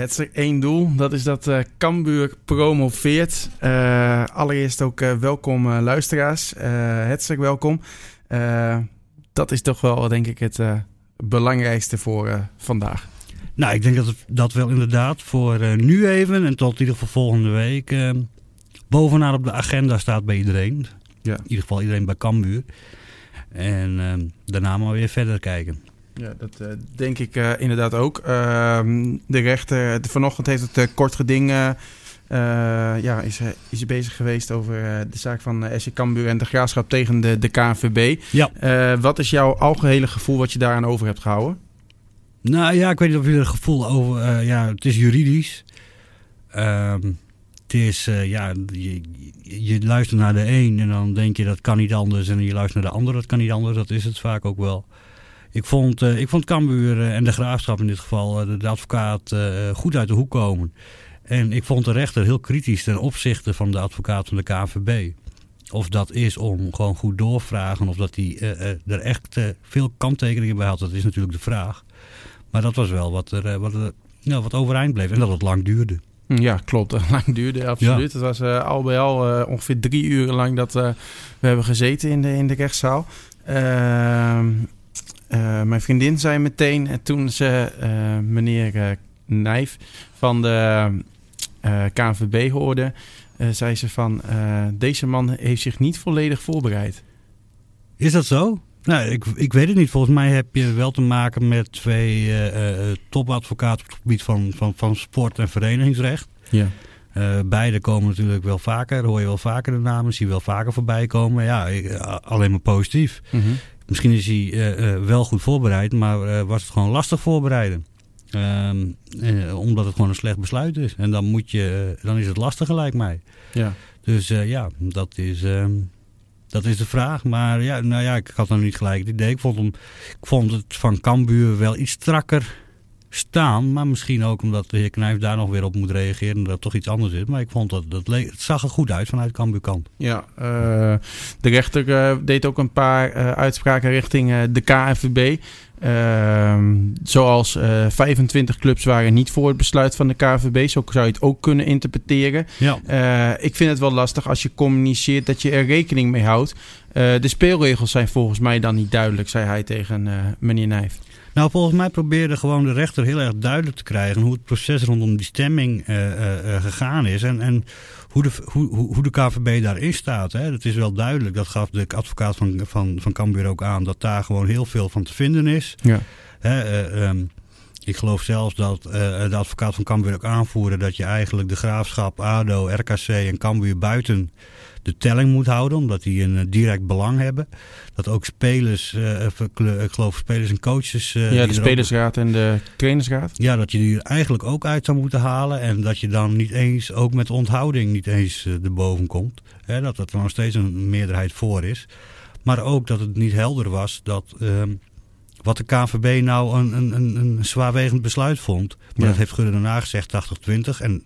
het één doel. Dat is dat uh, Cambuur promoveert. Uh, allereerst ook welkom luisteraars. hartstikke welkom. dat is toch wel denk ik het belangrijkste voor vandaag. Nou, ik denk dat dat wel inderdaad voor nu even en tot in ieder geval volgende week bovenaan op de agenda staat bij iedereen. Ja. In ieder geval iedereen bij Cambuur. En daarna maar weer verder kijken. Ja, dat uh, denk ik uh, inderdaad ook. Uh, de rechter, vanochtend heeft het uh, kort geding... ja, is, is bezig geweest over de zaak van SC Cambuur en de graafschap tegen de, de KNVB. Ja. wat is jouw algehele gevoel wat je daaraan over hebt gehouden? Nou ja, ik weet niet of je er gevoel over... ja, het is juridisch. Ehm, het is, ja, je, je luistert naar de een en dan denk je dat kan niet anders. En je luistert naar de ander, dat kan niet anders. Dat is het vaak ook wel. Ik vond, uh, ik vond Cambuur uh, en de Graafschap in dit geval, uh, de, advocaat, goed uit de hoek komen. En ik vond de rechter heel kritisch ten opzichte van de advocaat van de KVB. Of dat is om gewoon goed doorvragen of dat hij er echt veel kanttekeningen bij had, dat is natuurlijk de vraag. Maar dat was wel wat, er, wat, er, nou, wat overeind bleef en dat het lang duurde. Ja, klopt. Lang duurde, absoluut. Het was al bij al ongeveer drie uren lang dat we hebben gezeten in de, in de rechtszaal. Ehm uh, mijn vriendin zei meteen, uh, toen ze uh, meneer Nijf van de KNVB hoorde, zei ze van deze man heeft zich niet volledig voorbereid. Is dat zo? Nou, ik, ik weet het niet. Volgens mij heb je wel te maken met twee topadvocaten op het gebied van, van, van sport en verenigingsrecht. Ja. beide komen natuurlijk wel vaker, hoor je wel vaker de namen, zie je wel vaker voorbij komen. Ja, alleen maar positief. Mm -hmm. Misschien is hij uh, uh, wel goed voorbereid, maar uh, was het gewoon lastig voorbereiden. Ehm, omdat het gewoon een slecht besluit is. En dan, moet je, dan is het lastig gelijk mij. Ja. Dus ja, dat is, ehm, dat is de vraag. Maar ja, nou ja, ik had nog niet gelijk het idee. Ik vond, hem, ik vond het van Cambuur wel iets strakker staan. Maar misschien ook omdat de heer Knijf daar nog weer op moet reageren. En dat het toch iets anders is. Maar ik vond dat, dat het zag er goed uit vanuit Cambuurkant. Ja, uh, de rechter uh, deed ook een paar uh, uitspraken richting de KNVB. Ehm, zoals 25 clubs waren niet voor het besluit van de KNVB. Zo zou je het ook kunnen interpreteren. Ja. ik vind het wel lastig als je communiceert dat je er rekening mee houdt. de speelregels zijn volgens mij dan niet duidelijk, zei hij tegen meneer Nijf. Nou, volgens mij probeerde gewoon de rechter heel erg duidelijk te krijgen hoe het proces rondom die stemming uh, uh, gegaan is. En, en hoe, de, hoe, hoe de KVB daarin staat. Hè. Dat is wel duidelijk. Dat gaf de advocaat van, van, van Cambuur ook aan. Dat daar gewoon heel veel van te vinden is. Ja. Hè, um, ik geloof zelfs dat uh, de advocaat van Cambuur ook aanvoerde dat je eigenlijk de graafschap, ADO, RKC en Cambuur buiten de telling moet houden, omdat die een eh, direct belang hebben. Dat ook spelers, uh, ik geloof spelers en coaches... Uh, ja, de spelersraad en de trainersraad. Ja, dat je die er eigenlijk ook uit zou moeten halen. En dat je dan niet eens, ook met onthouding, niet eens uh, erboven komt. Hè, dat er nog steeds een meerderheid voor is. Maar ook dat het niet helder was dat... Ehm, wat de KVB nou een, een, een, een zwaarwegend besluit vond. Maar dat heeft Gudde daarna gezegd 80-20. En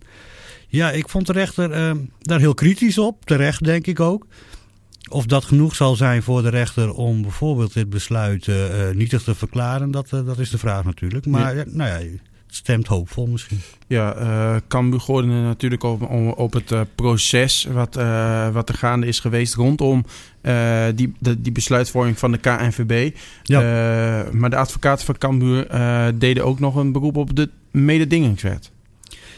ja, ik vond de rechter uh, daar heel kritisch op. Terecht, denk ik ook. Of dat genoeg zal zijn voor de rechter om bijvoorbeeld dit besluit uh, nietig te verklaren, dat, uh, dat is de vraag natuurlijk. Maar ja. nou ja, het stemt hoopvol misschien. Ja, uh, Cambuur gooide natuurlijk op, op het proces wat, wat er gaande is geweest rondom die, de, die besluitvorming van de KNVB. Ja. maar de advocaten van Cambuur deden ook nog een beroep op de mededingingswet.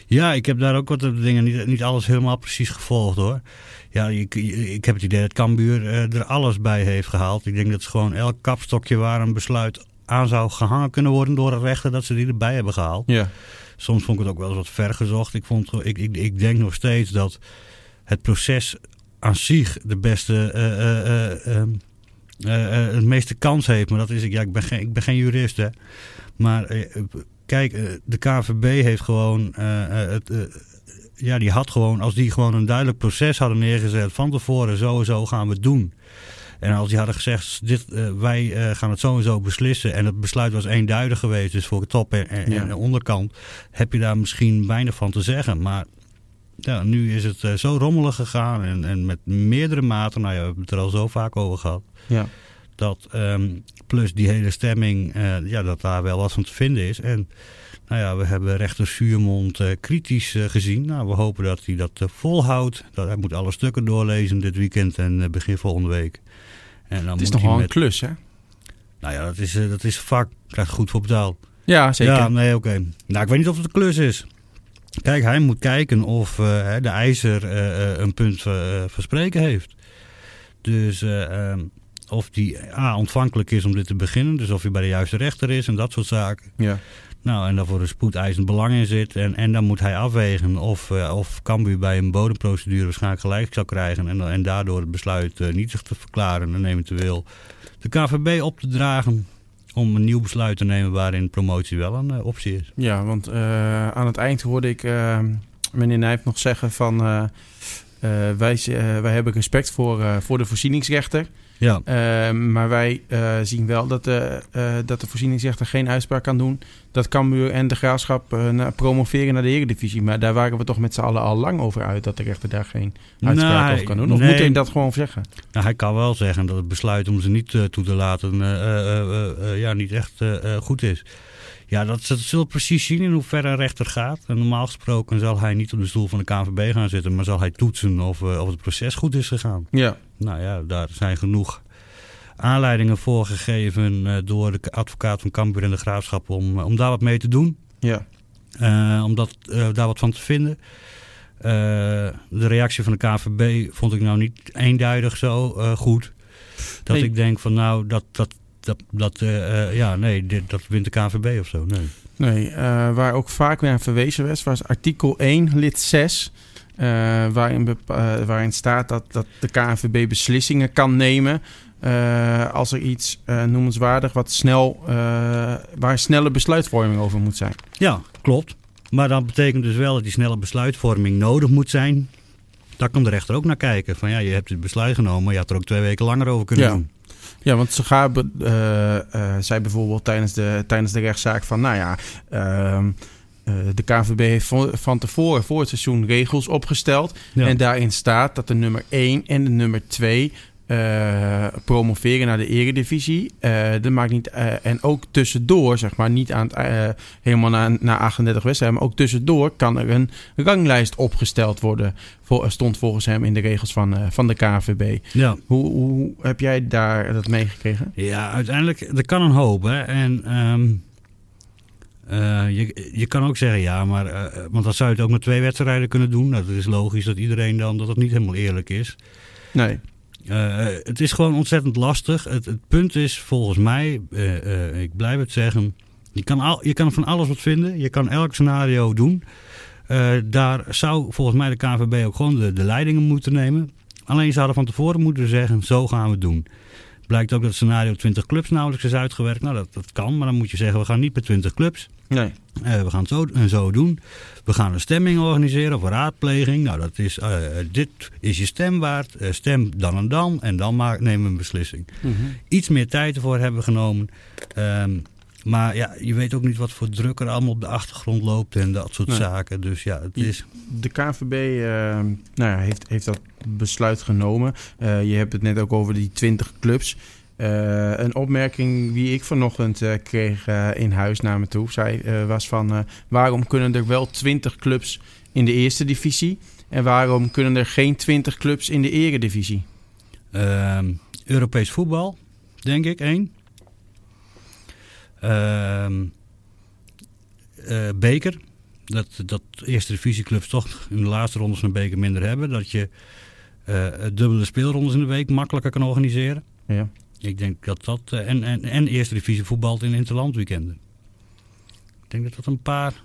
Ja, ik heb daar ook wat dingen, niet, niet alles helemaal precies gevolgd hoor. Ja, ik, ik heb het idee dat Cambuur uh, er alles bij heeft gehaald. Ik denk dat het gewoon elk kapstokje waar een besluit aan zou gehangen kunnen worden door de rechter, dat ze die erbij hebben gehaald. Ja. Soms vond ik het ook wel eens wat ver gezocht. Ik, vond, ik, ik, ik denk nog steeds dat het proces aan zich de beste, uh, uh, het meeste kans heeft. Maar dat is, ja, ik, ben geen, ik ben geen jurist hè. Maar Kijk, eh, de KVB heeft gewoon. Uh, het, uh, ja, die had gewoon. Als die gewoon een duidelijk proces hadden neergezet. van tevoren, zo en zo gaan we het doen. En als die hadden gezegd, dit, wij gaan het zo en zo beslissen. en het besluit was eenduidig geweest, dus voor de top en, en, ja. en de onderkant. heb je daar misschien weinig van te zeggen. Maar ja, nu is het zo rommelig gegaan. En, en met meerdere maten, nou ja, we hebben het er al zo vaak over gehad. Ja Dat, ehm, plus die hele stemming, eh, ja, dat daar wel wat van te vinden is. En nou ja, we hebben rechter Zuurmond uh, kritisch uh, gezien. Nou, we hopen dat hij dat volhoudt. Dat, hij moet alle stukken doorlezen dit weekend en begin volgende week. En dan het is nog wel een klus, hè? Nou ja, dat is, dat is vak. Krijgt goed voor betaald. Ja, zeker. Ja, nee, oké. Nou, ik weet niet of het een klus is. Kijk, hij moet kijken of de ijzer een punt verspreken heeft. Dus uh, of die A, ontvankelijk is om dit te beginnen. Dus of hij bij de juiste rechter is en dat soort zaken. Ja. Nou, en daarvoor een spoedeisend belang in zit. En, en dan moet hij afwegen of, uh, of Cambuur bij een bodemprocedure waarschijnlijk gelijk zou krijgen. En, en daardoor het besluit uh, niet zich te verklaren en eventueel de KVB op te dragen om een nieuw besluit te nemen waarin promotie wel een uh, optie is. Ja, want aan het eind hoorde ik meneer Nijp nog zeggen van... wij, wij hebben respect voor, voor de voorzieningsrechter... Ja. Ehm, maar wij uh, zien wel dat de, uh, dat de voorzieningsrechter geen uitspraak kan doen. Dat Cambuur en de Graafschap uh, promoveren naar de Eredivisie. Maar daar waren we toch met z'n allen al lang over uit... dat de rechter daar geen uitspraak over kan doen. Of nee, moet hij dat gewoon zeggen? Nou, hij kan wel zeggen dat het besluit om ze niet toe te laten... ja, niet echt goed is. Ja, dat, dat zullen precies zien in hoeverre een rechter gaat. En normaal gesproken zal hij niet op de stoel van de KNVB gaan zitten... maar zal hij toetsen of, of het proces goed is gegaan. Ja. Nou ja, daar zijn genoeg aanleidingen voor gegeven uh, door de advocaat van Cambuur en de Graafschap om, om daar wat mee te doen. Ja. Uh, om dat, uh, daar wat van te vinden. de reactie van de KVB vond ik nou niet eenduidig zo goed. Dat nee. ik denk van nou, dat, dat, dat, dat ja, nee, dit, dat wint de KVB of zo. Nee, nee waar ook vaak weer aan verwezen was, was artikel 1, lid 6... Uh, waarin, uh, waarin staat dat, dat de KNVB beslissingen kan nemen. Uh, als er iets noemenswaardig wat snel, waar snelle besluitvorming over moet zijn. Ja, klopt. Maar dat betekent dus wel dat die snelle besluitvorming nodig moet zijn. Daar kan de rechter ook naar kijken. Van ja, je hebt het besluit genomen, maar je had er ook twee weken langer over kunnen ja. doen. Ja, want ze gaan, zei bijvoorbeeld tijdens de, tijdens de rechtszaak van, nou ja, ehm, de KVB heeft van tevoren voor het seizoen regels opgesteld. Ja. En daarin staat dat de nummer 1 en de nummer 2 uh, promoveren naar de eredivisie. Uh, dat maakt niet, en ook tussendoor, zeg maar, niet aan het, helemaal na, na 38 wedstrijden, maar ook tussendoor kan er een ranglijst opgesteld worden. Voor, stond volgens hem in de regels van, van de KVB. Ja. Hoe, hoe heb jij daar dat meegekregen? Ja, uiteindelijk, er kan een hoop. Hè? En um, uh, je, je kan ook zeggen ja, maar uh, want dan zou je het ook met twee wedstrijden kunnen doen. Nou, dat is logisch dat iedereen dan dat het niet helemaal eerlijk is. Nee. Uh, het is gewoon ontzettend lastig. Het, het punt is volgens mij, ik blijf het zeggen, je kan, al, je kan van alles wat vinden. Je kan elk scenario doen. daar zou volgens mij de KVB ook gewoon de, de leidingen moeten nemen. Alleen ze hadden van tevoren moeten zeggen, zo gaan we het doen. Blijkt ook dat het scenario 20 clubs nauwelijks is uitgewerkt. Nou, dat, dat kan, maar dan moet je zeggen, we gaan niet met 20 clubs. Nee. Uh, we gaan het zo en zo doen. We gaan een stemming organiseren of een raadpleging. Nou, dat is, uh, dit is je stem waard. Uh, stem dan en dan. En dan maak, nemen we een beslissing. Mm -hmm. Iets meer tijd ervoor hebben we genomen. Um, maar ja, je weet ook niet wat voor druk er allemaal op de achtergrond loopt en dat soort nee. zaken. Dus ja, het is... De KVB nou ja, heeft, heeft dat besluit genomen. je hebt het net ook over die 20 clubs. Uh, een opmerking die ik vanochtend kreeg in huis naar me toe zei, was van waarom kunnen er wel 20 clubs in de eerste divisie en waarom kunnen er geen 20 clubs in de eredivisie? Ehm, Europees voetbal, denk ik, één. Ehm, beker, dat, dat eerste divisieclubs toch in de laatste rondes de beker minder hebben. Dat je dubbele speelrondes in de week makkelijker kan organiseren. Ja. Ik denk dat dat... Uh, en, en, en eerste divisie voetbalt in interlandweekenden. Ik denk dat dat een paar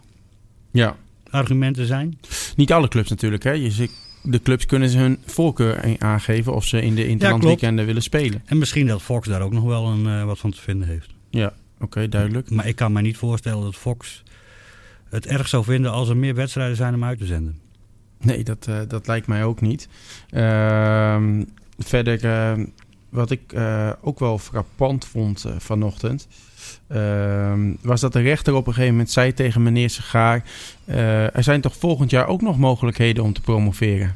ja. argumenten zijn. Niet alle clubs natuurlijk. Hè? Je, de clubs kunnen ze hun voorkeur aangeven of ze in de interlandweekenden ja, willen spelen. En misschien dat Fox daar ook nog wel een, uh, wat van te vinden heeft. Ja, oké, okay, duidelijk. Maar ik kan me niet voorstellen dat Fox het erg zou vinden als er meer wedstrijden zijn om uit te zenden. Nee, dat, uh, dat lijkt mij ook niet. Uh, verder wat ik uh, ook wel frappant vond uh, vanochtend. Uh, was dat de rechter op een gegeven moment zei tegen meneer Segaar... er zijn toch volgend jaar ook nog mogelijkheden om te promoveren?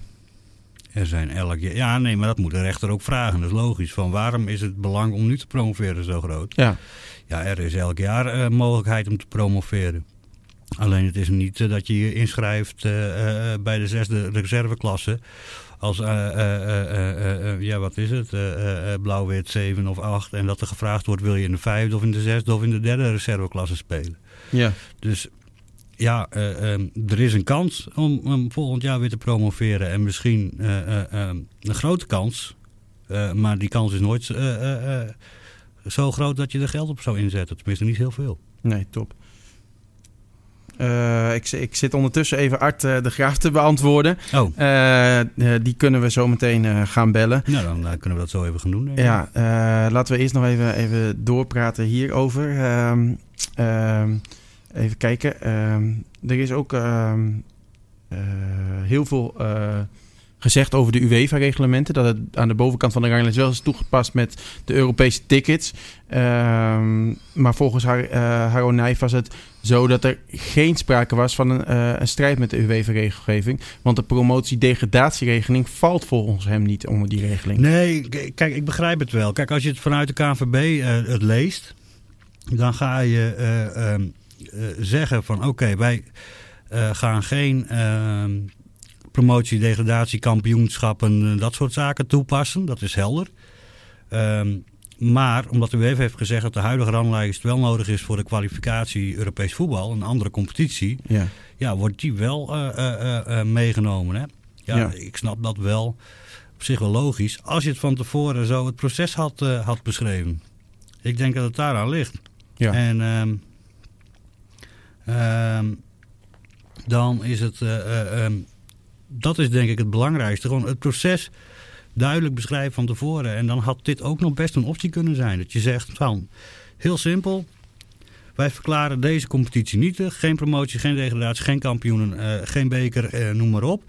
Er zijn elk jaar... Ja, nee, maar dat moet de rechter ook vragen. Dat is logisch. Van waarom is het belang om nu te promoveren zo groot? Ja, Ja, er is elk jaar eh, mogelijkheid om te promoveren. Alleen het is niet eh, dat je je inschrijft eh, eh, bij de zesde reserveklasse. Als, eh, eh, eh, eh, eh, ja, wat is het? Eh, eh, eh, Blauw-wit 7 of 8. En dat er gevraagd wordt, wil je in de vijfde of in de zesde of in de derde reserveklasse spelen. ja. Dus ja, eh, ehm, er is een kans om, om volgend jaar weer te promoveren. En misschien eh, eh, ehm, een grote kans. Eh, maar die kans is nooit eh, eh, eh, zo groot dat je er geld op zou inzetten. Tenminste, niet heel veel. Nee, top. Eh, ik, ik zit ondertussen even Art eh, de Graaf te beantwoorden. Oh, Eh, die kunnen we zo meteen gaan bellen. nou dan kunnen we dat zo even gaan doen. Ja, laten we eerst nog even, even doorpraten hierover. Ehm, ehm, even kijken. Ehm, er is ook heel veel gezegd over de UEFA-reglementen. Dat het aan de bovenkant van de ranglijst wel is toegepast met de Europese tickets. Ehm, maar volgens haar, eh Haro Nijf was het zo dat er geen sprake was van een, eh, een strijd met de UEFA-regelgeving. Want de promotie-degradatieregeling valt volgens hem niet onder die regeling. Nee, kijk, ik begrijp het wel. Kijk, als je het vanuit de KNVB eh, het leest, dan ga je eh, ehm, eh, zeggen van oké, wij gaan geen ehm, promotie, degradatie, kampioenschappen, eh, dat soort zaken toepassen. Dat is helder. Ehm, maar omdat de UEFA heeft gezegd dat de huidige ranglijst wel nodig is voor de kwalificatie Europees voetbal, een andere competitie, Ja. ja, wordt die wel eh, eh, meegenomen. Hè? Ja, Ja. ik snap dat wel. Op zich wel logisch. Als je het van tevoren zo het proces had, had beschreven. Ik denk dat het daaraan ligt. Ja. En ehm, ehm, dan is het... dat is denk ik het belangrijkste. Gewoon het proces duidelijk beschrijven van tevoren. En dan had dit ook nog best een optie kunnen zijn. Dat je zegt van, heel simpel... Wij verklaren deze competitie nietig. Geen promotie, geen degradatie, geen kampioenen, eh, geen beker, eh, noem maar op.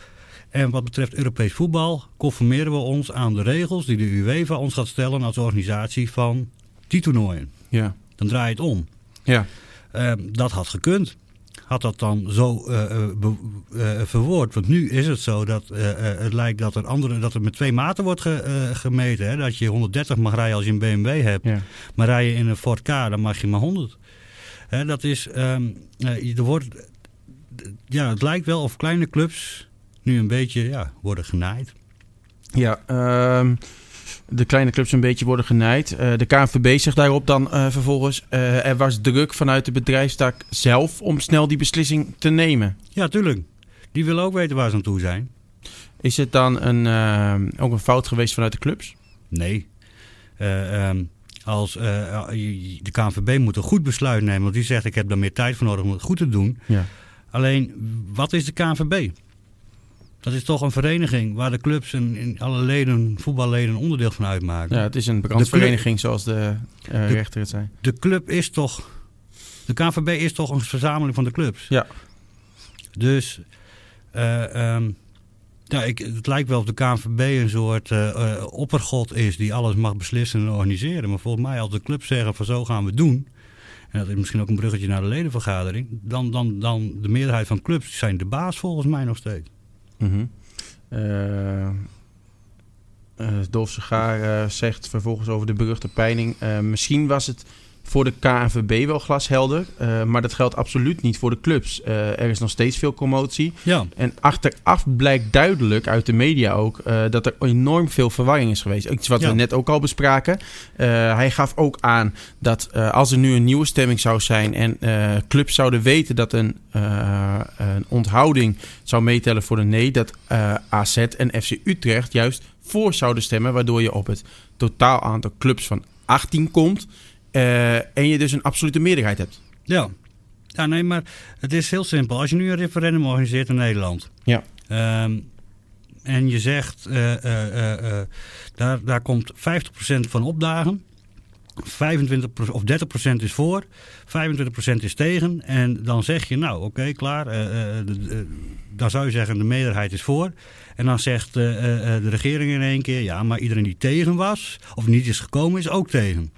En wat betreft Europees voetbal conformeren we ons aan de regels die de UEFA ons gaat stellen als organisatie van die toernooien. Ja. Dan draai je het om. Ja. Eh, dat had gekund. Had dat dan zo eh, eh, be- eh, verwoord. Want nu is het zo dat eh, eh, het lijkt dat er, andere, dat er met twee maten wordt ge- eh, gemeten. Hè? Dat je 130 mag rijden als je een BMW hebt. Ja. Maar rij je in een Ford K, dan mag je maar 100. Hè, dat is, ehm, eh, er wordt, ja, het lijkt wel of kleine clubs nu een beetje ja, worden genaaid. Ja, ehm, de kleine clubs een beetje worden genaaid. Eh, de KNVB zegt daarop dan eh, vervolgens... eh, er was druk vanuit de bedrijfstak zelf om snel die beslissing te nemen. Ja, tuurlijk. Die willen ook weten waar ze aan toe zijn. Is het dan een, ook een fout geweest vanuit de clubs? Nee. Eh, ehm, als, de KNVB moet een goed besluit nemen. Want die zegt, ik heb daar meer tijd voor nodig om het goed te doen. Ja. Alleen, wat is de KNVB? Dat is toch een vereniging waar de clubs en, en alle leden, voetballeden onderdeel van uitmaken. Ja, het is een brandvereniging zoals de eh, rechter het zei. De club is toch... De KNVB is toch een verzameling van de clubs? Ja. Dus... eh, ehm, ja, ik, het lijkt wel of de KNVB een soort eh, oppergod is die alles mag beslissen en organiseren. Maar volgens mij als de clubs zeggen van zo gaan we doen... en dat is misschien ook een bruggetje naar de ledenvergadering... dan, dan, dan de meerderheid van clubs zijn de baas volgens mij nog steeds. Eh, eh, Dolf Segaar eh, zegt vervolgens over de beruchte peiling... misschien was het voor de KNVB wel glashelder... eh, maar dat geldt absoluut niet voor de clubs. Eh, er is nog steeds veel commotie. Ja, En achteraf blijkt duidelijk uit de media ook... eh, dat er enorm veel verwarring is geweest. Iets wat Ja. we net ook al bespraken. Hij gaf ook aan dat als er nu een nieuwe stemming zou zijn... en clubs zouden weten dat een, een onthouding zou meetellen voor de nee... dat AZ en FC Utrecht juist voor zouden stemmen... waardoor je op het totaal aantal clubs van 18 komt... eh, en je dus een absolute meerderheid hebt. ja. Ja, nee, maar het is heel simpel. Als je nu een referendum organiseert in Nederland... Ja. Ehm, en je zegt, eh, eh, daar, daar komt 50% van opdagen. 25% of 30% is voor, 25% is tegen. En dan zeg je, nou oké, klaar. de- dan zou je zeggen, de meerderheid is voor. En dan zegt de regering in één keer, ja, maar iedereen die tegen was, of niet is gekomen, is ook tegen.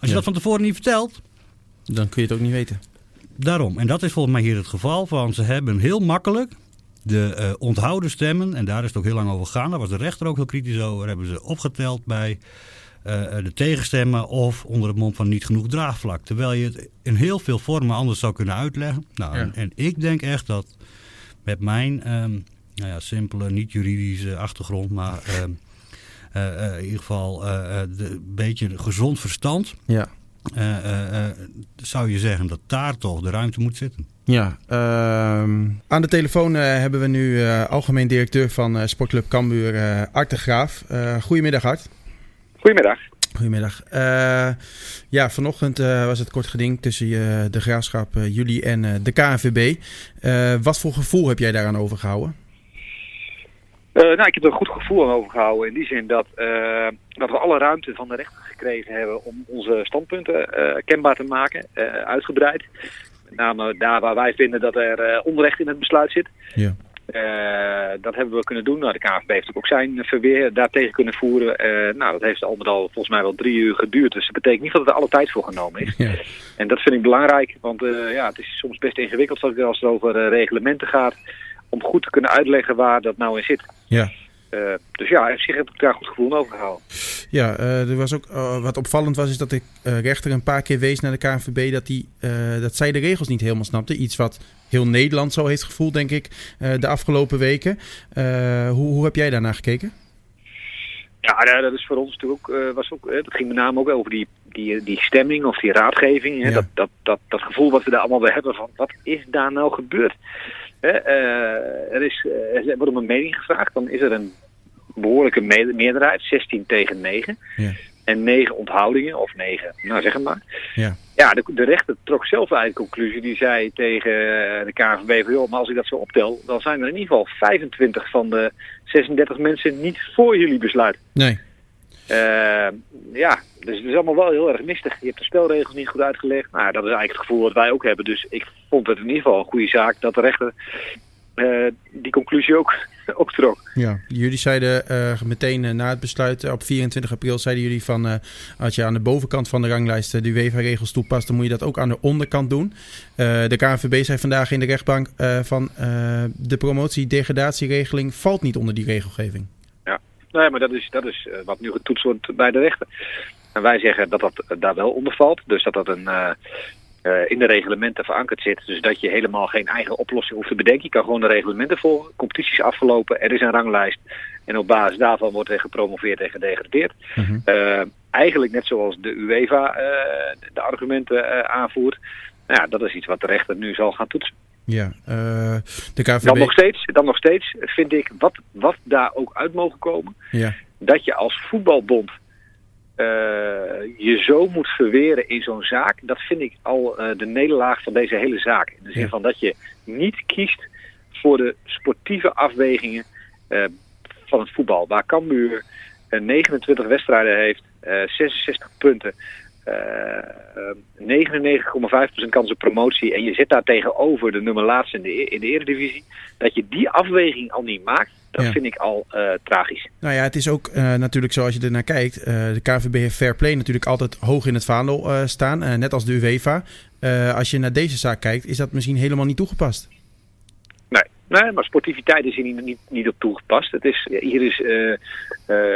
Als je Ja. dat van tevoren niet vertelt, Dan kun je het ook niet weten. Daarom. En dat is volgens mij hier het geval van. Ze hebben heel makkelijk De uh, onthouden stemmen, en daar is het ook heel lang over gegaan, daar was de rechter ook heel kritisch over, hebben ze opgeteld bij uh, de tegenstemmen of onder het mond van niet genoeg draagvlak. Terwijl je het in heel veel vormen anders zou kunnen uitleggen. Nou, ja. en, en, ik denk echt dat met mijn um, nou ja, simpele, niet juridische achtergrond, maar um, uh, in ieder geval een beetje gezond verstand. Ja. zou je zeggen dat daar toch de ruimte moet zitten. Ja, uh, aan de telefoon uh, hebben we nu uh, algemeen directeur van uh, Sportclub Cambuur, Art de Graaf. goedemiddag Art. Goedemiddag. Goedemiddag. ja, vanochtend was het kort geding tussen de Graafschap, jullie en de KNVB. wat voor gevoel heb jij daaraan overgehouden? Nou, ik heb er een goed gevoel aan overgehouden. In die zin dat, dat we alle ruimte van de rechter gekregen hebben om onze standpunten kenbaar te maken, uitgebreid. Met name daar waar wij vinden dat er onrecht in het besluit zit. Ja. Dat hebben we kunnen doen. Nou, de KNVB heeft ook zijn verweer daartegen kunnen voeren. Nou, dat heeft al met al volgens mij wel drie uur geduurd. Dus dat betekent niet dat er alle tijd voor genomen is. Ja. En dat vind ik belangrijk. Want ja, het is soms best ingewikkeld als het over reglementen gaat. Om goed te kunnen uitleggen waar dat nou in zit. Ja. Uh, dus ja, op zich heb ik daar goed gevoel over gehouden. Ja, uh, er was ook uh, wat opvallend was, is dat de rechter een paar keer wees naar de KNVB dat, die, dat zij de regels niet helemaal snapte. Iets wat heel Nederland zo heeft gevoeld, denk ik, de afgelopen weken. hoe, hoe heb jij daarnaar gekeken? Ja, dat is voor ons natuurlijk ook, was ook, het ging met name ook over die, die, die stemming of die raadgeving. Hè, Ja. dat, dat, dat, dat gevoel wat we daar allemaal bij hebben van, wat is daar nou gebeurd? Hè, er, is, er wordt om een mening gevraagd, dan is er een behoorlijke me meerderheid, 16 tegen 9. Ja. En 9 onthoudingen, of 9, nou zeg het maar. Ja. Ja, de, de rechter trok zelf uit de conclusie. Die zei tegen de KNVB van, joh, maar als ik dat zo optel, dan zijn er in ieder geval 25 van de 36 mensen niet voor jullie besluit. Nee. Uh, ja, dus het is allemaal wel heel erg mistig. Je hebt de spelregels niet goed uitgelegd. Nou, dat is eigenlijk het gevoel wat wij ook hebben. Dus ik vond het in ieder geval een goede zaak dat de rechter uh, die conclusie ook, ook trok. Ja, jullie zeiden uh, meteen na het besluit op 24 april zeiden jullie van als je aan de bovenkant van de ranglijst de UEFA-regels toepast, dan moet je dat ook aan de onderkant doen. de KNVB zei vandaag in de rechtbank van de promotie-degradatieregeling valt niet onder die regelgeving. Nee, maar dat is, dat is wat nu getoetst wordt bij de rechter. En wij zeggen dat dat daar wel onder valt. Dus dat dat een, uh, uh, in de reglementen verankerd zit. Dus dat je helemaal geen eigen oplossing hoeft te bedenken. Je kan gewoon de reglementen volgen. Competitie is afgelopen. Er is een ranglijst. En op basis daarvan wordt er gepromoveerd en gedegradeerd. Mm -hmm. uh, eigenlijk net zoals de UEFA de argumenten aanvoert. Nou ja, dat is iets wat de rechter nu zal gaan toetsen. Ja, uh, de KVB... dan, nog steeds, dan nog steeds vind ik, wat, wat daar ook uit mogen komen... Ja. dat je als voetbalbond uh, je zo moet verweren in zo'n zaak... dat vind ik al uh, de nederlaag van deze hele zaak. In de zin Ja. van dat je niet kiest voor de sportieve afwegingen van het voetbal. Waar Cambuur 29 wedstrijden heeft, 66 punten... Uh, 99,5% kans op promotie en je zet daar tegenover de nummer laatste in de, in de eredivisie, dat je die afweging al niet maakt, dat Ja. vind ik al uh, tragisch. Nou ja, het is ook uh, natuurlijk zoals je er naar kijkt. Uh, de KVB heeft fair play natuurlijk altijd hoog in het vaandel staan, net als de UEFA. Als je naar deze zaak kijkt, is dat misschien helemaal niet toegepast. Nee, nee maar sportiviteit is hier niet, niet, niet op toegepast. Het is, hier is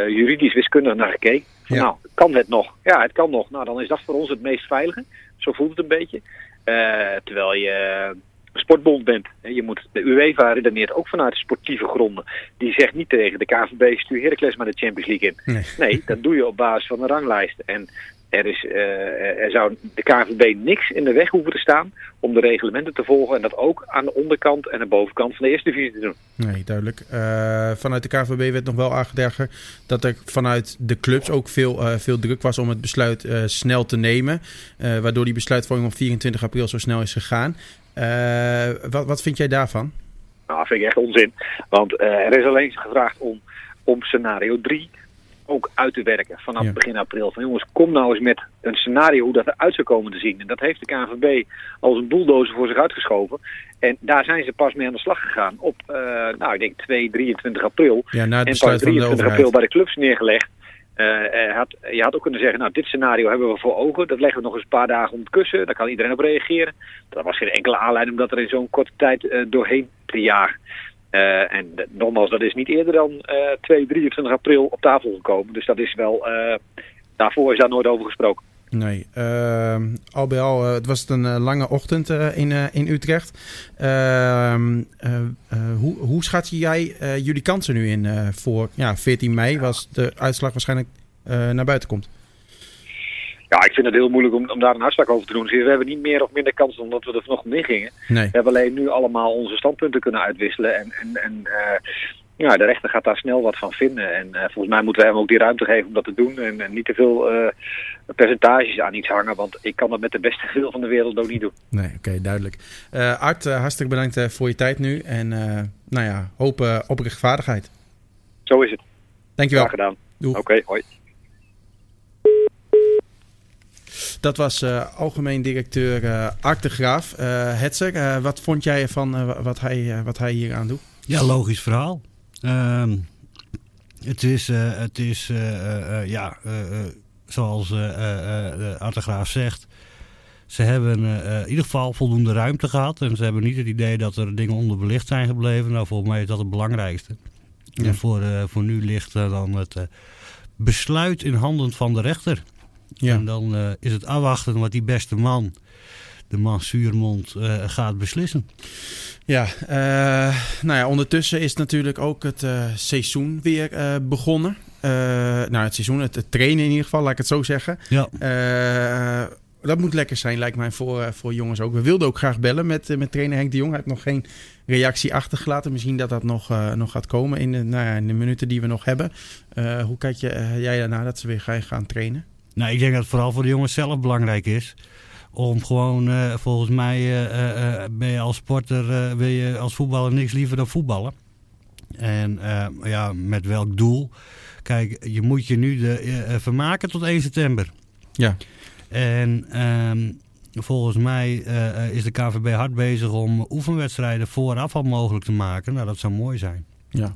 juridisch wiskundig naar gekeken. Van, Ja. Nou, kan het nog? Ja, het kan nog. Nou, dan is dat voor ons het meest veilige. Zo voelt het een beetje. Uh, terwijl je sportbond bent. Je moet, de UEFA redeneert ook vanuit sportieve gronden. Die zegt niet tegen de KVB stuur Heracles maar de Champions League in. Nee. Nee, dat doe je op basis van een ranglijst. En er, is, uh, er zou de KVB niks in de weg hoeven te staan om de reglementen te volgen. En dat ook aan de onderkant en de bovenkant van de eerste divisie te doen. Nee, duidelijk. Uh, vanuit de KVB werd nog wel aangedragen dat er vanuit de clubs ook veel, uh, veel druk was om het besluit snel te nemen. Waardoor die besluitvorming op 24 april zo snel is gegaan. Wat, wat vind jij daarvan? Nou, dat vind ik echt onzin. Want er is alleen gevraagd om, om scenario 3 ook uit te werken vanaf Ja. begin april. Van jongens, kom nou eens met een scenario hoe dat eruit zou komen te zien. En dat heeft de KNVB als een bulldozer voor zich uitgeschoven. En daar zijn ze pas mee aan de slag gegaan op, uh, nou ik denk 2, 23 april. Ja, na het en pas van de 23 april bij de clubs neergelegd. Uh, had, je had ook kunnen zeggen, nou dit scenario hebben we voor ogen. Dat leggen we nog eens een paar dagen om het kussen. Daar kan iedereen op reageren. Dat was geen enkele aanleiding om dat er in zo'n korte tijd uh, doorheen te jagen. Eh, en nogmaals, dat is niet eerder dan eh 2, 23 april op tafel gekomen. Dus dat is wel, eh, daarvoor is daar nooit over gesproken. Nee, ehm, al bij al eh, het was het een eh, lange ochtend eh, in, eh, in Utrecht. Ehm, eh, eh, hoe, hoe schat jij eh, jullie kansen nu in eh, voor ja, 14 mei, was de uitslag waarschijnlijk eh, naar buiten komt? Ja, ik vind het heel moeilijk om, om daar een uitspraak over te doen. We hebben niet meer of minder kans dan dat we er vanochtend in gingen. Nee. We hebben alleen nu allemaal onze standpunten kunnen uitwisselen. En, en, en eh, ja, de rechter gaat daar snel wat van vinden. En eh, volgens mij moeten we hem ook die ruimte geven om dat te doen. En, en niet te veel eh, percentages aan iets hangen. Want ik kan dat met de beste wil van de wereld ook niet doen. Nee, oké, duidelijk. Art, hartstikke bedankt voor je tijd nu. En nou ja, hoop op rechtvaardigheid. Zo is het. Dankjewel. Graag gedaan. Oké, hoi. Dat was eh, algemeen directeur eh, Art de Graaf. Eh Hetzer, wat vond jij ervan eh, wat, hij, wat hij hier aan doet? Ja, logisch verhaal. Ehm, het is, het is ja, zoals eh, de Artegraaf zegt. Ze hebben in ieder geval voldoende ruimte gehad. En ze hebben niet het idee dat er dingen onderbelicht zijn gebleven. Nou, volgens mij is dat het belangrijkste. Ja. En voor, voor nu ligt dan het besluit in handen van de rechter. Ja. En dan eh, is het afwachten wat die beste man, de man Zuurmond, eh, gaat beslissen. Ja, eh, nou ja, ondertussen is natuurlijk ook het seizoen weer begonnen. Nou, het seizoen, het, het trainen in ieder geval, laat ik het zo zeggen. Ja. Dat moet lekker zijn, lijkt mij, voor, voor jongens ook. We wilden ook graag bellen met, met trainer Henk de Jong. Hij heeft nog geen reactie achtergelaten. Misschien dat dat nog, nog gaat komen in de, nou ja, in de minuten die we nog hebben. Hoe kijk je, jij daarna dat ze weer gaan trainen? Nou, ik denk dat het vooral voor de jongens zelf belangrijk is. Om gewoon, eh, volgens mij eh, eh, ben je als sporter, wil je als voetballer niks liever dan voetballen. En ja, met welk doel? Kijk, je moet je nu de, vermaken tot 1 september. Ja. En ehm, volgens mij is de KVB hard bezig om oefenwedstrijden vooraf al mogelijk te maken. Nou, dat zou mooi zijn. Ja.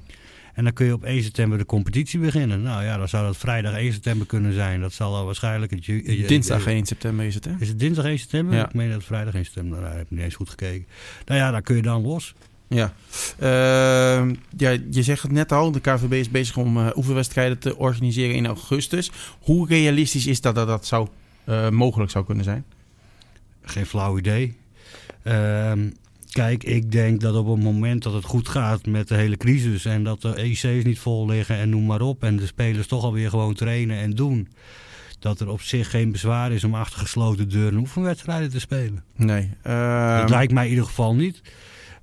En dan kun je op 1 september de competitie beginnen. Nou ja, dan zou dat vrijdag 1 september kunnen zijn. Dat zal dan waarschijnlijk... Het, eh, Dinsdag eh, 1 september is het, hè? Is het dinsdag 1 september? Ja. Ik meen dat het vrijdag 1 september. Nou, ik heb niet eens goed gekeken. Nou ja, dan kun je dan los. Ja. Ehm, ja, je zegt het net al, de KVB is bezig om eh, oefenwedstrijden te organiseren in augustus. Hoe realistisch is dat dat, dat zou, eh, mogelijk zou kunnen zijn? Geen flauw idee. Ehm, kijk, ik denk dat op het moment dat het goed gaat met de hele crisis... en dat de EC's niet vol liggen en noem maar op... en de spelers toch alweer gewoon trainen en doen... dat er op zich geen bezwaar is om achter gesloten deuren oefenwedstrijden te spelen. Nee. ehm, dat lijkt mij in ieder geval niet.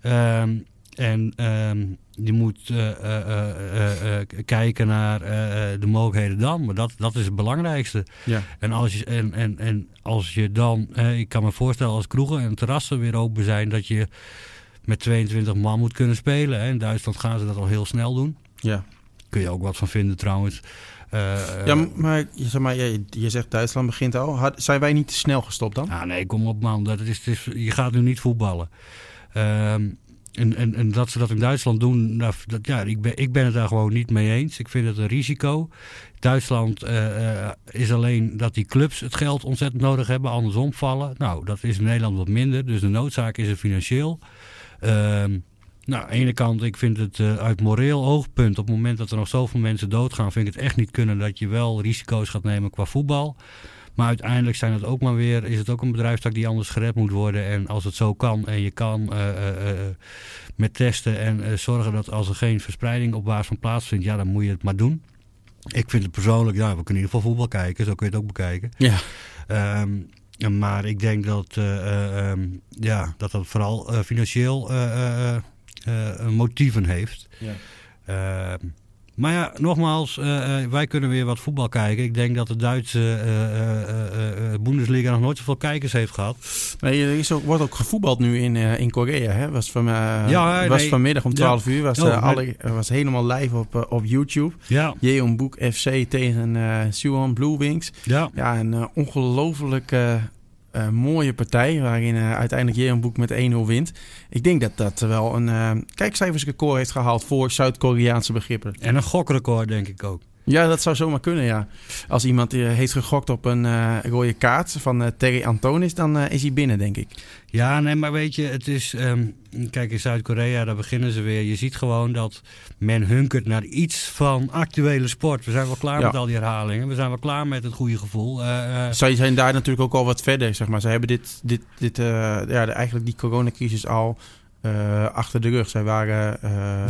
Ehm, en ehm, je moet eh, eh, eh, kijken naar de mogelijkheden dan. Maar dat, dat is het belangrijkste. ja. En als je, en, en, en als je dan, ik kan me voorstellen als kroegen en terrassen weer open zijn, dat je met 22 man moet kunnen spelen. Hè. In Duitsland gaan ze dat al heel snel doen. Ja. Kun je ook wat van vinden trouwens. Ja, maar, je- zeg maar je, je zegt Duitsland begint al. Had, zijn wij niet te snel gestopt dan? Ah, nee, kom op man. Dat is, het is, je gaat nu niet voetballen. Ehm, en, en, en dat ze dat in Duitsland doen, nou, dat, ja, ik, ben, ik ben het daar gewoon niet mee eens. Ik vind het een risico. Duitsland eh, eh, is alleen dat die clubs het geld ontzettend nodig hebben, andersom vallen. Nou, dat is in Nederland wat minder, dus de noodzaak is er financieel. Ehm, nou, aan de ene kant, ik vind het eh, uit moreel oogpunt, op het moment dat er nog zoveel mensen doodgaan, vind ik het echt niet kunnen dat je wel risico's gaat nemen qua voetbal. Maar uiteindelijk zijn het ook maar weer, is het ook een bedrijfstak die anders gered moet worden. En als het zo kan en je kan eh, eh, eh, met testen en zorgen dat als er geen verspreiding op basis van plaatsvindt, ja, dan moet je het maar doen. Ik vind het persoonlijk, ja, we kunnen in ieder geval voetbal kijken, zo kun je het ook bekijken. Ja. Ehm, maar ik denk dat eh, eh, ehm, ja, dat, dat vooral financieel motieven heeft. Ja. Maar ja, nogmaals, eh, eh, wij kunnen weer wat voetbal kijken. Ik denk dat de Duitse eh, Bundesliga nog nooit zoveel kijkers heeft gehad. Nee, er is ook, wordt ook gevoetbald nu in, in Korea. Hè? Was, van, Ja, was nee. vanmiddag om 12 uur. Was, Oh, alle, was helemaal live op, op YouTube. Ja, Jeon Boek FC tegen Suwon Blue Wings. ja. Ja, een ongelooflijk eh, mooie partij. Waarin eh, uiteindelijk Jeon Boek met 1-0 wint. Ik denk dat dat wel een eh kijkcijfersrecord heeft gehaald voor Zuid-Koreaanse begrippen. En een gokrecord denk ik ook. Ja, dat zou zomaar kunnen, ja. Als iemand eh, heeft gegokt op een uh, rode kaart van uh, Terry Antonis, dan is hij binnen, denk ik. Ja, nee, maar weet je, het is... Um, kijk, in Zuid-Korea, daar beginnen ze weer. Je ziet gewoon dat men hunkert naar iets van actuele sport. We zijn wel klaar met al die herhalingen. We zijn wel klaar met het goede gevoel. Zij zijn daar natuurlijk ook al wat verder, zeg maar. Ze hebben dit, dit, dit ja, eigenlijk die coronacrisis al achter de rug. Zij waren,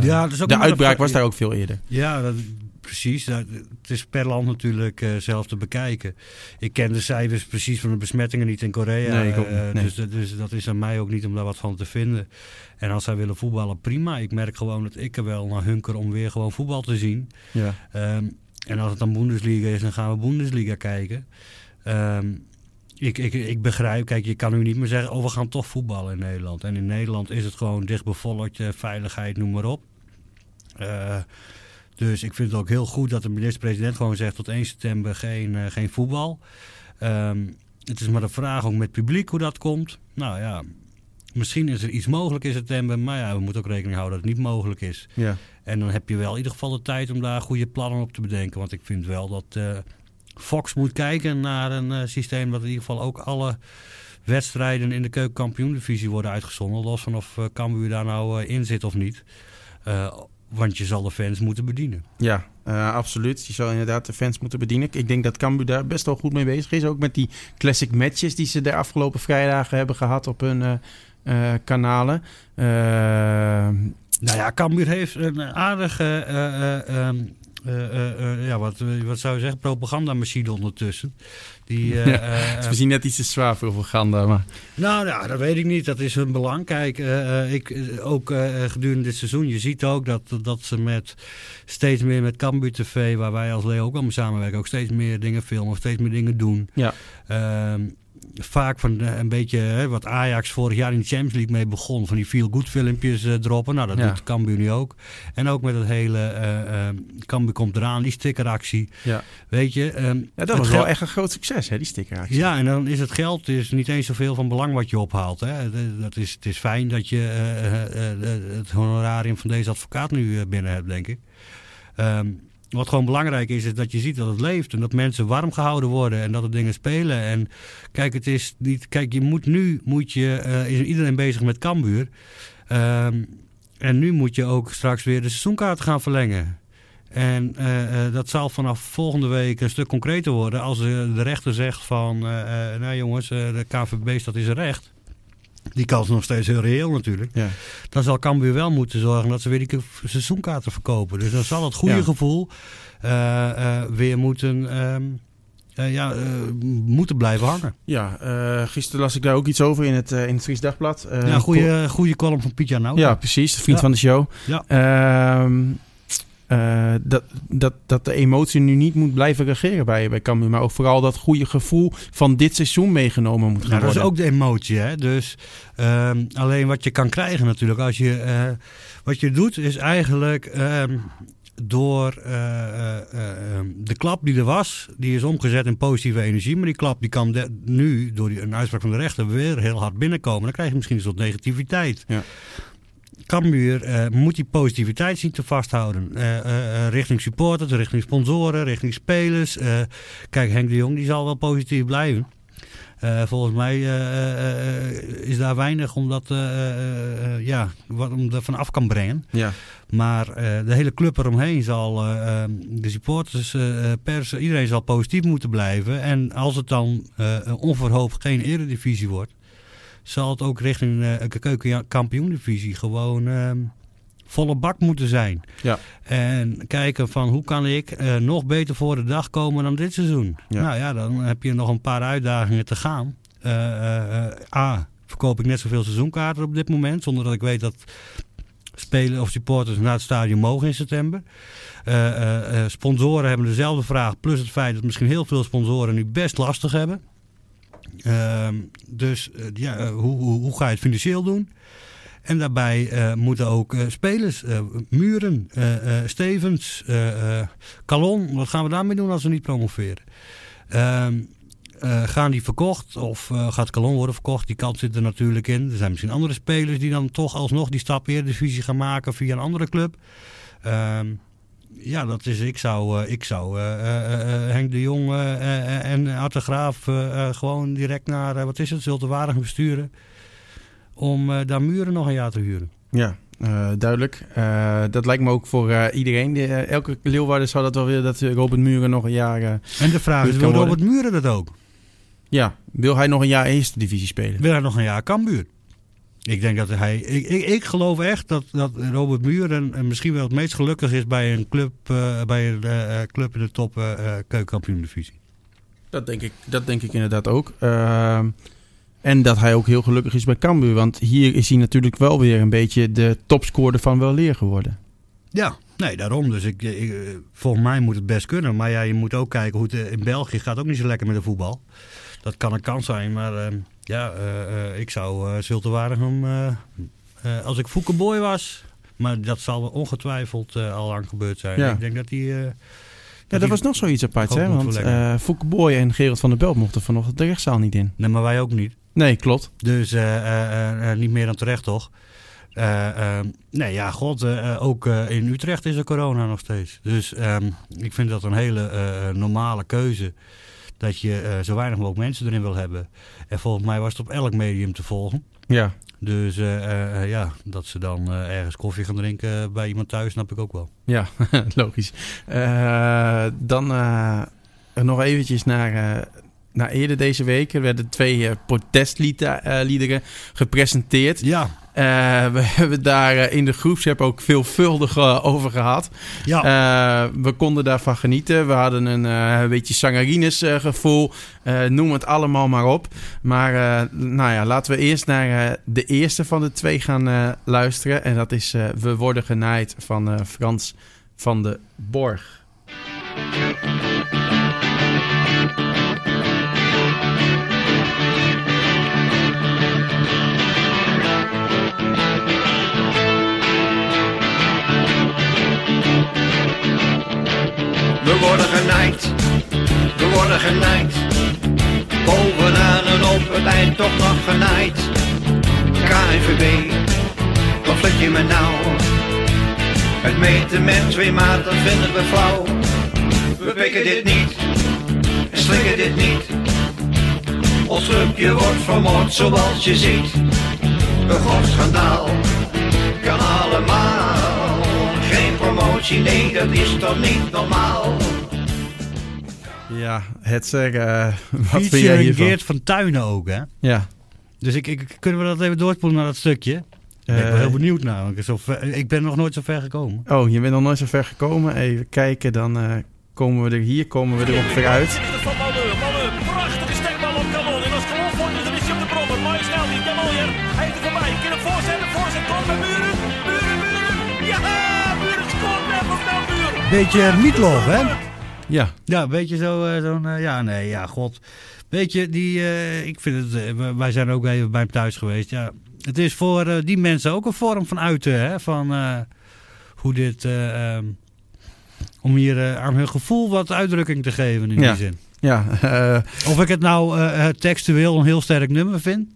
ja, de uitbraak was daar ook veel eerder. Ja, dat, precies. het is per land natuurlijk uh, zelf te bekijken. Ik ken de cijfers precies van de besmettingen niet in Korea. Nee, nee. dus, dus, dat is aan mij ook niet om daar wat van te vinden. En als zij willen voetballen, prima. Ik merk gewoon dat ik er wel naar hunker om weer gewoon voetbal te zien. Ja. Um, en als het dan Bundesliga is, dan gaan we Bundesliga kijken. Um, ik, ik, ik begrijp, kijk, je kan nu niet meer zeggen, oh we gaan toch voetballen in Nederland. En in Nederland is het gewoon dichtbevolkt, veiligheid, noem maar op. Uh, dus ik vind het ook heel goed dat de minister-president gewoon zegt tot 1 september geen, uh, geen voetbal. Um, het is maar de vraag ook met publiek hoe dat komt. Nou ja, misschien is er iets mogelijk in september, maar ja, we moeten ook rekening houden dat het niet mogelijk is. Ja. En dan heb je wel in ieder geval de tijd om daar goede plannen op te bedenken. Want ik vind wel dat uh, Fox moet kijken naar een uh, systeem dat in ieder geval ook alle wedstrijden in de keukenkampioen-divisie worden uitgezonden. Los van of uh, Cambuur daar nou in zit of niet. Want je zal de fans moeten bedienen. Ja, uh, absoluut. Je zal inderdaad de fans moeten bedienen. Ik denk dat Cambuur daar best wel goed mee bezig is. Ook met die classic matches die ze de afgelopen vrijdagen hebben gehad op hun uh, uh, kanalen. nou ja, Cambuur heeft een aardige ehm, uh, ja, wat, wat zou je zeggen, propagandamachine ondertussen. Die, we zien net iets te zwaar voor propaganda. Maar... Nou ja, dat weet ik niet. Dat is hun belang. Kijk, ik, ook gedurende dit seizoen, je ziet ook dat, dat ze met steeds meer met Cambuur TV, waar wij als Leo ook al mee samenwerken, ook steeds meer dingen filmen, steeds meer dingen doen. Ja. Ehm, vaak van eh, een beetje hè, wat Ajax vorig jaar in de Champions League mee begon. Van die feel-good filmpjes uh, droppen. Nou, dat doet Cambuur nu ook. En ook met het hele uh, Cambuur komt eraan, die stickeractie. Ja. Weet je. Um, ja, dat was wel echt een groot succes, hè, die stickeractie. Ja, en dan is het geld is niet eens zoveel van belang wat je ophaalt. Hè. Dat is, het is fijn dat je het honorarium van deze advocaat nu binnen hebt, denk ik. Um, wat gewoon belangrijk is, is dat je ziet dat het leeft. En dat mensen warm gehouden worden en dat er dingen spelen. En kijk, het is niet. Kijk, je moet nu moet je, uh, is iedereen bezig met Cambuur. Ehm, en nu moet je ook straks weer de seizoenkaart gaan verlengen. En uh, dat zal vanaf volgende week een stuk concreter worden. Als de rechter zegt van, nou jongens, de KVB staat is recht die kans is nog steeds heel reëel natuurlijk. Ja. Dan zal Cambuur wel moeten zorgen dat ze weer die seizoenkaarten verkopen. Dus dan zal het goede gevoel uh, uh, weer moeten... Um, uh, ja, moeten blijven hangen. Ja, gisteren las ik daar ook iets over in het, in het Fries Dagblad. ja, goede, goede column van Piet nou. Ja, precies. Vriend van de show. Ja. Ehm, uh, dat, dat, dat de emotie nu niet moet blijven regeren bij, bij Cambuur. Maar ook vooral dat goede gevoel van dit seizoen meegenomen moet gaan worden. Dat is ook de emotie. Hè? Dus uh, alleen wat je kan krijgen natuurlijk. Als je, uh, wat je doet is eigenlijk ehm, door ehm, de klap die er was, die is omgezet in positieve energie. Maar die klap die kan nu door die, een uitspraak van de rechter weer heel hard binnenkomen. Dan krijg je misschien een soort negativiteit. Ja. Cambuur uh, moet die positiviteit zien te vasthouden. Uh, uh, richting supporters, richting sponsoren, richting spelers. kijk, Henk de Jong die zal wel positief blijven. volgens mij is daar weinig om dat ja, wat om er vanaf kan brengen. Ja. Maar de hele club eromheen zal, de supporters, pers, iedereen zal positief moeten blijven. En als het dan onverhoopt geen eredivisie wordt, zal het ook richting de keukenkampioendivisie gewoon uh, volle bak moeten zijn. Ja. En kijken van hoe kan ik uh, nog beter voor de dag komen dan dit seizoen. Nou ja, dan heb je nog een paar uitdagingen te gaan. Uh, A, verkoop ik net zoveel seizoenkaarten op dit moment, zonder dat ik weet dat spelers of supporters naar het stadion mogen in september. sponsoren hebben dezelfde vraag, plus het feit dat misschien heel veel sponsoren nu best lastig hebben. Ehm, dus eh, ja, eh, hoe, hoe, hoe, ga je het financieel doen? En daarbij uh, moeten ook spelers, Muren, Stevens, Calon, wat gaan we daarmee doen als we niet promoveren? Ehm, gaan die verkocht of gaat Calon worden verkocht? Die kant zit er natuurlijk in. Er zijn misschien andere spelers die dan toch alsnog die stap Eredivisie gaan maken via een andere club. Ehm, Ja, dat is, ik zou, eh, ik zou eh, eh, Henk de Jong en Arte Graaf gewoon direct naar, wat is het, Zultewaardig besturen. Om daar muren nog een jaar te huren. Ja, duidelijk. Dat lijkt me ook voor iedereen. De, elke Leeuwarden zou dat wel willen dat Robert Muren nog een jaar... En de vraag is, wil. Robert Muren dat ook? ja, wil hij nog een jaar eerste divisie spelen? Wil hij nog een jaar Cambuur? Ik denk dat hij. Ik, ik, ik geloof echt dat, dat Robert Muren en misschien wel het meest gelukkig is bij een club, eh, bij een eh, eh, club in de top eh, keukenkampioen-divisie. Dat denk ik, dat denk ik inderdaad ook. Ehm, en dat hij ook heel gelukkig is bij Cambuur. Want hier is hij natuurlijk wel weer een beetje de topscorer van Weleer geworden. Ja, nee, daarom. Dus ik, ik, volgens mij moet het best kunnen. Maar ja, je moet ook kijken hoe het in België gaat ook niet zo lekker met de voetbal. Dat kan een kans zijn, maar eh, ja, eh, eh, ik zou uh, als ik Foukeboy was, maar dat zal ongetwijfeld al lang gebeurd zijn. Ja. Ik denk dat die... Ja, dat was nog zoiets aparts, Ook hè? Want Fouke Boy en Gerald van der Belt mochten vanochtend de rechtszaal niet in. Nee, maar wij ook niet. Nee, klopt. Dus niet meer dan terecht, toch? Nee, ja, god, ook in Utrecht is er corona nog steeds. Dus ehm, ik vind dat een hele normale keuze. Dat je eh, zo weinig mogelijk mensen erin wil hebben. En volgens mij was het op elk medium te volgen. Ja, Dus eh, eh, ja, dat ze dan ergens koffie gaan drinken bij iemand thuis, snap ik ook wel. ja logisch. Dan nog eventjes naar, naar eerder deze week. Er werden twee protestliederen gepresenteerd. Ja, we hebben daar eh, in de groepsapp ook veelvuldig eh, over gehad. ja. Eh, we konden daarvan genieten. We hadden een, eh, beetje sangarines eh, gevoel. Eh, noem het allemaal maar op. Maar eh, nou ja, laten we eerst naar eh, de eerste van de twee gaan eh, luisteren. En dat is eh, We worden genaaid van eh, Frans van de Borg. Worden genaaid. Bovenaan en op het eind toch nog genaaid. KNVB, wat flik je me nou? Het meten met twee maat, dat vinden we flauw. We pikken dit niet, en slikken dit niet. Ons clubje wordt vermoord zoals je ziet. Een groot schandaal, kan allemaal. Geen promotie, nee dat is toch niet normaal. Ja, het zeggen. eh, wat vind Fietsje jij en hiervan? Geert van Tuinen ook, hè? Ja. Dus ik, ik, kunnen we dat even doorspoelen naar dat stukje? Ben ik wel Eh, heel benieuwd naar. want ik, zo ver- ik ben nog nooit zo ver gekomen. Oh, je bent nog nooit zo ver gekomen. Even kijken, dan eh, komen we er hier komen we er ongeveer uit. prachtige stekbal op Kanon. En als Kanon voor is, dan is hij op de brommer. Maar snel die Kanon Hij heeft er voorbij. Kan hem voorzetten, voorzet. Komt bij Muren. Muren, Muren. Ja, Muren scoort net van snel Muren. Beetje Mietlof, hè? Ja, Ja, een beetje zo, eh, zo'n, eh, ja, nee, ja, god. Weet je, die, eh, ik vind het, wij- zijn ook even bij hem thuis geweest, ja. Het is voor die mensen ook een vorm van uiten, hè, van hoe dit, eh, ehm, om hier aan hun gevoel wat uitdrukking te geven in Ja. die zin. ja. Of ik het nou eh, textueel een heel sterk nummer vind.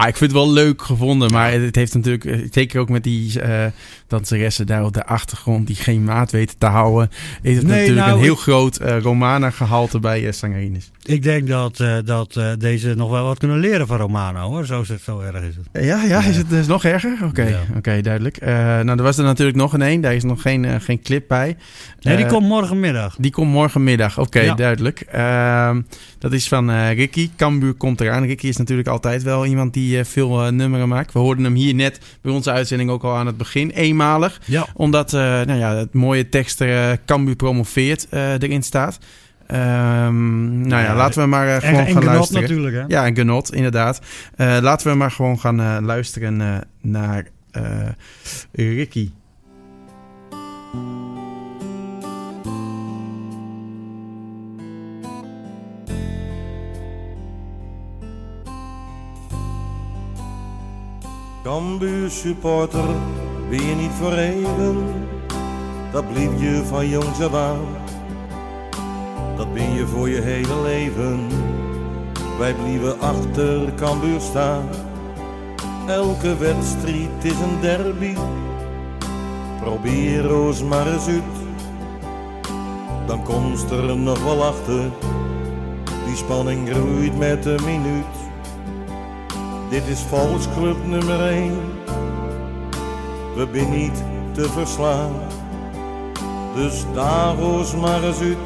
Ah, ik vind het wel leuk gevonden, maar het heeft natuurlijk, eh, zeker ook met die eh danseressen daar op de achtergrond die geen maat weten te houden, is het Nee, natuurlijk nou, een heel ik- groot eh Romana gehalte bij uh, Sangarines. Ik denk dat, dat deze nog wel wat kunnen leren van Romano, hoor. Zo, is het- zo erg is het. Ja, ja, is het dus nog erger? Oké, Ja. oké, duidelijk. Nou, er was er natuurlijk nog een één, daar is nog geen, geen clip bij. Nee, die komt morgenmiddag. Die komt morgenmiddag, oké, Ja. duidelijk. Ehm, dat is van Ricky. Cambuur komt eraan. Ricky is natuurlijk altijd wel iemand die eh, veel eh, nummeren maakt. We hoorden hem hier net bij onze uitzending ook al aan het begin, eenmalig. Ja. Omdat eh, nou ja, het mooie tekst er, Cambuur promoveert erin staat. Ehm, nou ja, Ja, laten we maar gewoon en gaan genot luisteren. natuurlijk, hè. Ja, en genot, inderdaad. Laten we maar gewoon gaan luisteren naar Ricky. Cambuur supporter ben je niet voor dat blief je van jongs af aan. Dat ben je voor je hele leven, wij blieven achter Cambuur staan. Elke wedstrijd is een derby, probeer ons maar eens uit, dan komst er nog wel achter. Die spanning groeit met de minuut. Dit is volksclub nummer 1. We zijn niet te verslaan. Dus Davos maar eens uit.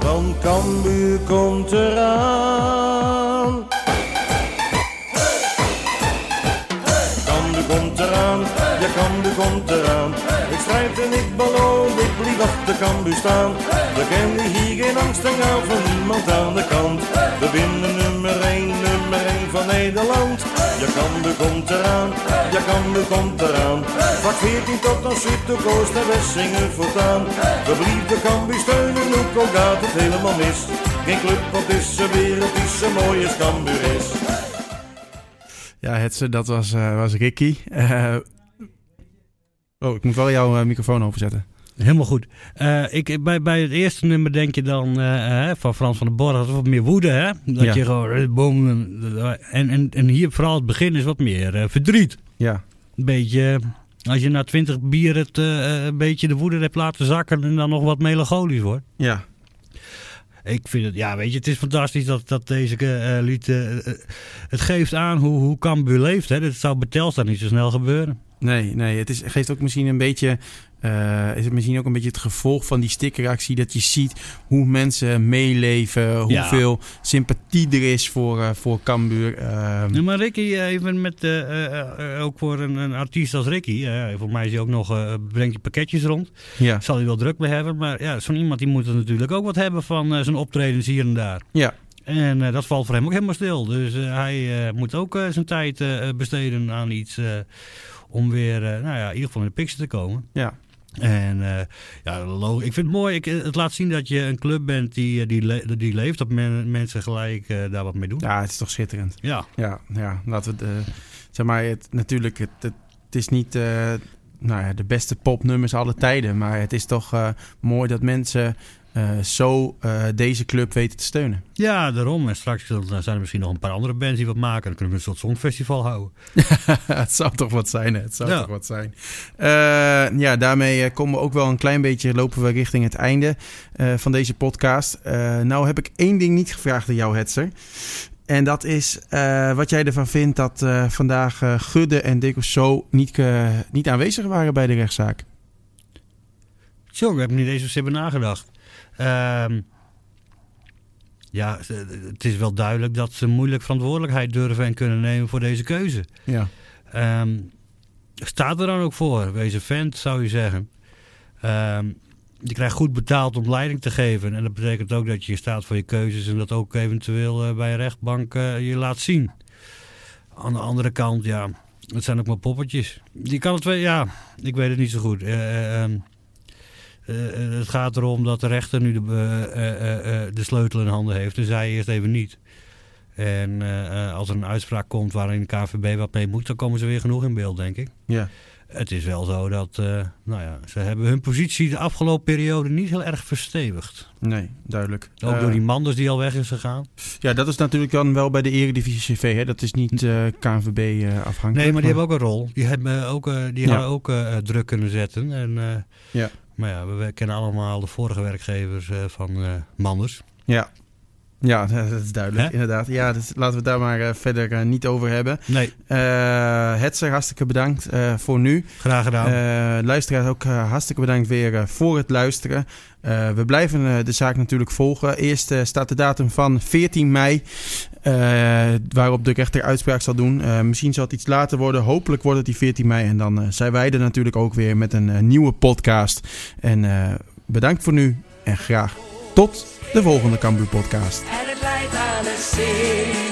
Want Cambuur komt eraan. Cambuur komt eraan, ja Cambuur komt eraan. Ik strijd en ik beloof, ik blijf achter Cambuur staan. We kennen hier geen angst en gaan van niemand aan de kant. We winnen nummer 1, nummer 1 van Nederland. Ja Cambuur komt eraan, ja Cambuur komt eraan. Vak 14 tot aan Zuid, Oost en West zingen voortaan. We blijven Cambuur steunen, ook al gaat het helemaal mis. Geen club op deze wereld die zo mooi als Cambuur is. Ja, Hetze, dat was, eh, was Ricky. Eh, oh, ik moet wel jouw eh, microfoon overzetten. Helemaal goed. Eh, ik, bij, bij het eerste nummer denk je dan eh, hè, van Frans van den Borg, dat is wat meer woede, hè? Dat Ja. je gewoon, eh, boom, eh, en, en, en hier vooral het begin is wat meer eh, verdriet. Ja, Een beetje, als je na twintig bier het eh, een beetje de woede hebt laten zakken en dan nog wat melancholisch wordt. ja, Ik vind het, ja, weet je, het is fantastisch dat, dat deze eh, lied, eh, eh, het geeft aan hoe, hoe Cambuur leeft, hè. Dat zou bij Telstar niet zo snel gebeuren. nee, nee. Het is, geeft ook misschien een beetje... eh, is het misschien ook een beetje het gevolg van die stickeractie... dat je ziet hoe mensen meeleven... hoeveel sympathie er is voor, eh, voor Cambuur. Ja, maar Ricky, eh, even met, ook voor een, een artiest als Ricky, voor mij is hij ook nog, brengt hij pakketjes rond. ja, Zal hij wel druk mee hebben, maar ja, zo'n iemand die moet er natuurlijk ook wat hebben van zijn optredens hier en daar. ja, En dat valt voor hem ook helemaal stil. Dus hij moet ook zijn tijd besteden aan iets om weer, nou ja, in ieder geval in de picture te komen. ja. En eh, ja, ik vind het mooi. Ik, het laat zien dat je een club bent die, eh, die, le- die leeft. Dat men- mensen gelijk eh, daar wat mee doen. Ja, het is toch schitterend. Ja. Ja, ja laten we eh, zeg maar, het, natuurlijk, het, het, het is niet eh, nou ja, de beste popnummers alle tijden, maar het is toch eh, mooi dat mensen eh, zo eh, deze club weten te steunen. Ja, daarom. En straks zijn er misschien nog een paar andere bands die wat maken. Dan kunnen we een soort songfestival houden. het zou toch wat zijn, hè? Het zou Ja. toch wat zijn. Eh, ja, daarmee komen we ook wel een klein beetje, lopen we richting het einde van deze podcast. Nou heb ik één ding niet gevraagd aan jou, Hetzer. En dat is wat jij ervan vindt dat vandaag Gudde en Decoso niet, niet aanwezig waren bij de rechtszaak. Zo, ik heb niet eens hebben nagedacht. Ehm, ja, het is wel duidelijk dat ze moeilijk verantwoordelijkheid durven en kunnen nemen voor deze keuze. Ja. Ehm, staat er dan ook voor, wees een vent zou je zeggen. Ehm, je krijgt goed betaald om leiding te geven. En dat betekent ook dat je staat voor je keuzes en dat ook eventueel eh, bij een rechtbank eh, je laat zien. Aan de andere kant, ja, het zijn ook maar poppetjes. Je kan het wel, ja, ik weet het niet zo goed. Eh, eh, het gaat erom dat de rechter nu de, eh, eh, de sleutel in handen heeft en zij eerst even niet. En als er een uitspraak komt waarin de KVB wat mee moet, dan komen ze weer genoeg in beeld, denk ik. Ja. Het is wel zo dat, nou ja, ze hebben hun positie de afgelopen periode niet heel erg verstevigd. Nee, duidelijk. Ook door die Manders die al weg is gegaan. Ja, dat is natuurlijk dan wel bij de Eredivisie CV. Hè? Dat is niet eh, KNVB eh, afhankelijk. Nee, maar die hebben ook een rol. Die hebben ook, die Ja. hadden ook druk kunnen zetten. En, Ja. Maar ja, we, kennen allemaal de vorige werkgevers eh, van eh, Manders. Ja. Ja, dat is duidelijk, inderdaad. Ja, dus laten we het daar maar eh, verder niet over hebben. Nee, Eh Hetzer, hartstikke bedankt voor nu. graag gedaan. Eh luisteraars ook hartstikke bedankt weer voor het luisteren. We blijven de zaak natuurlijk volgen. Eerst staat de datum van 14 mei, waarop de rechter uitspraak zal doen. Eh, misschien zal het iets later worden. Hopelijk wordt het die 14 mei. En dan eh, zijn wij er natuurlijk ook weer met een eh, nieuwe podcast. En eh, bedankt voor nu en graag tot de volgende Cambuur podcast. En het leidt aan een single.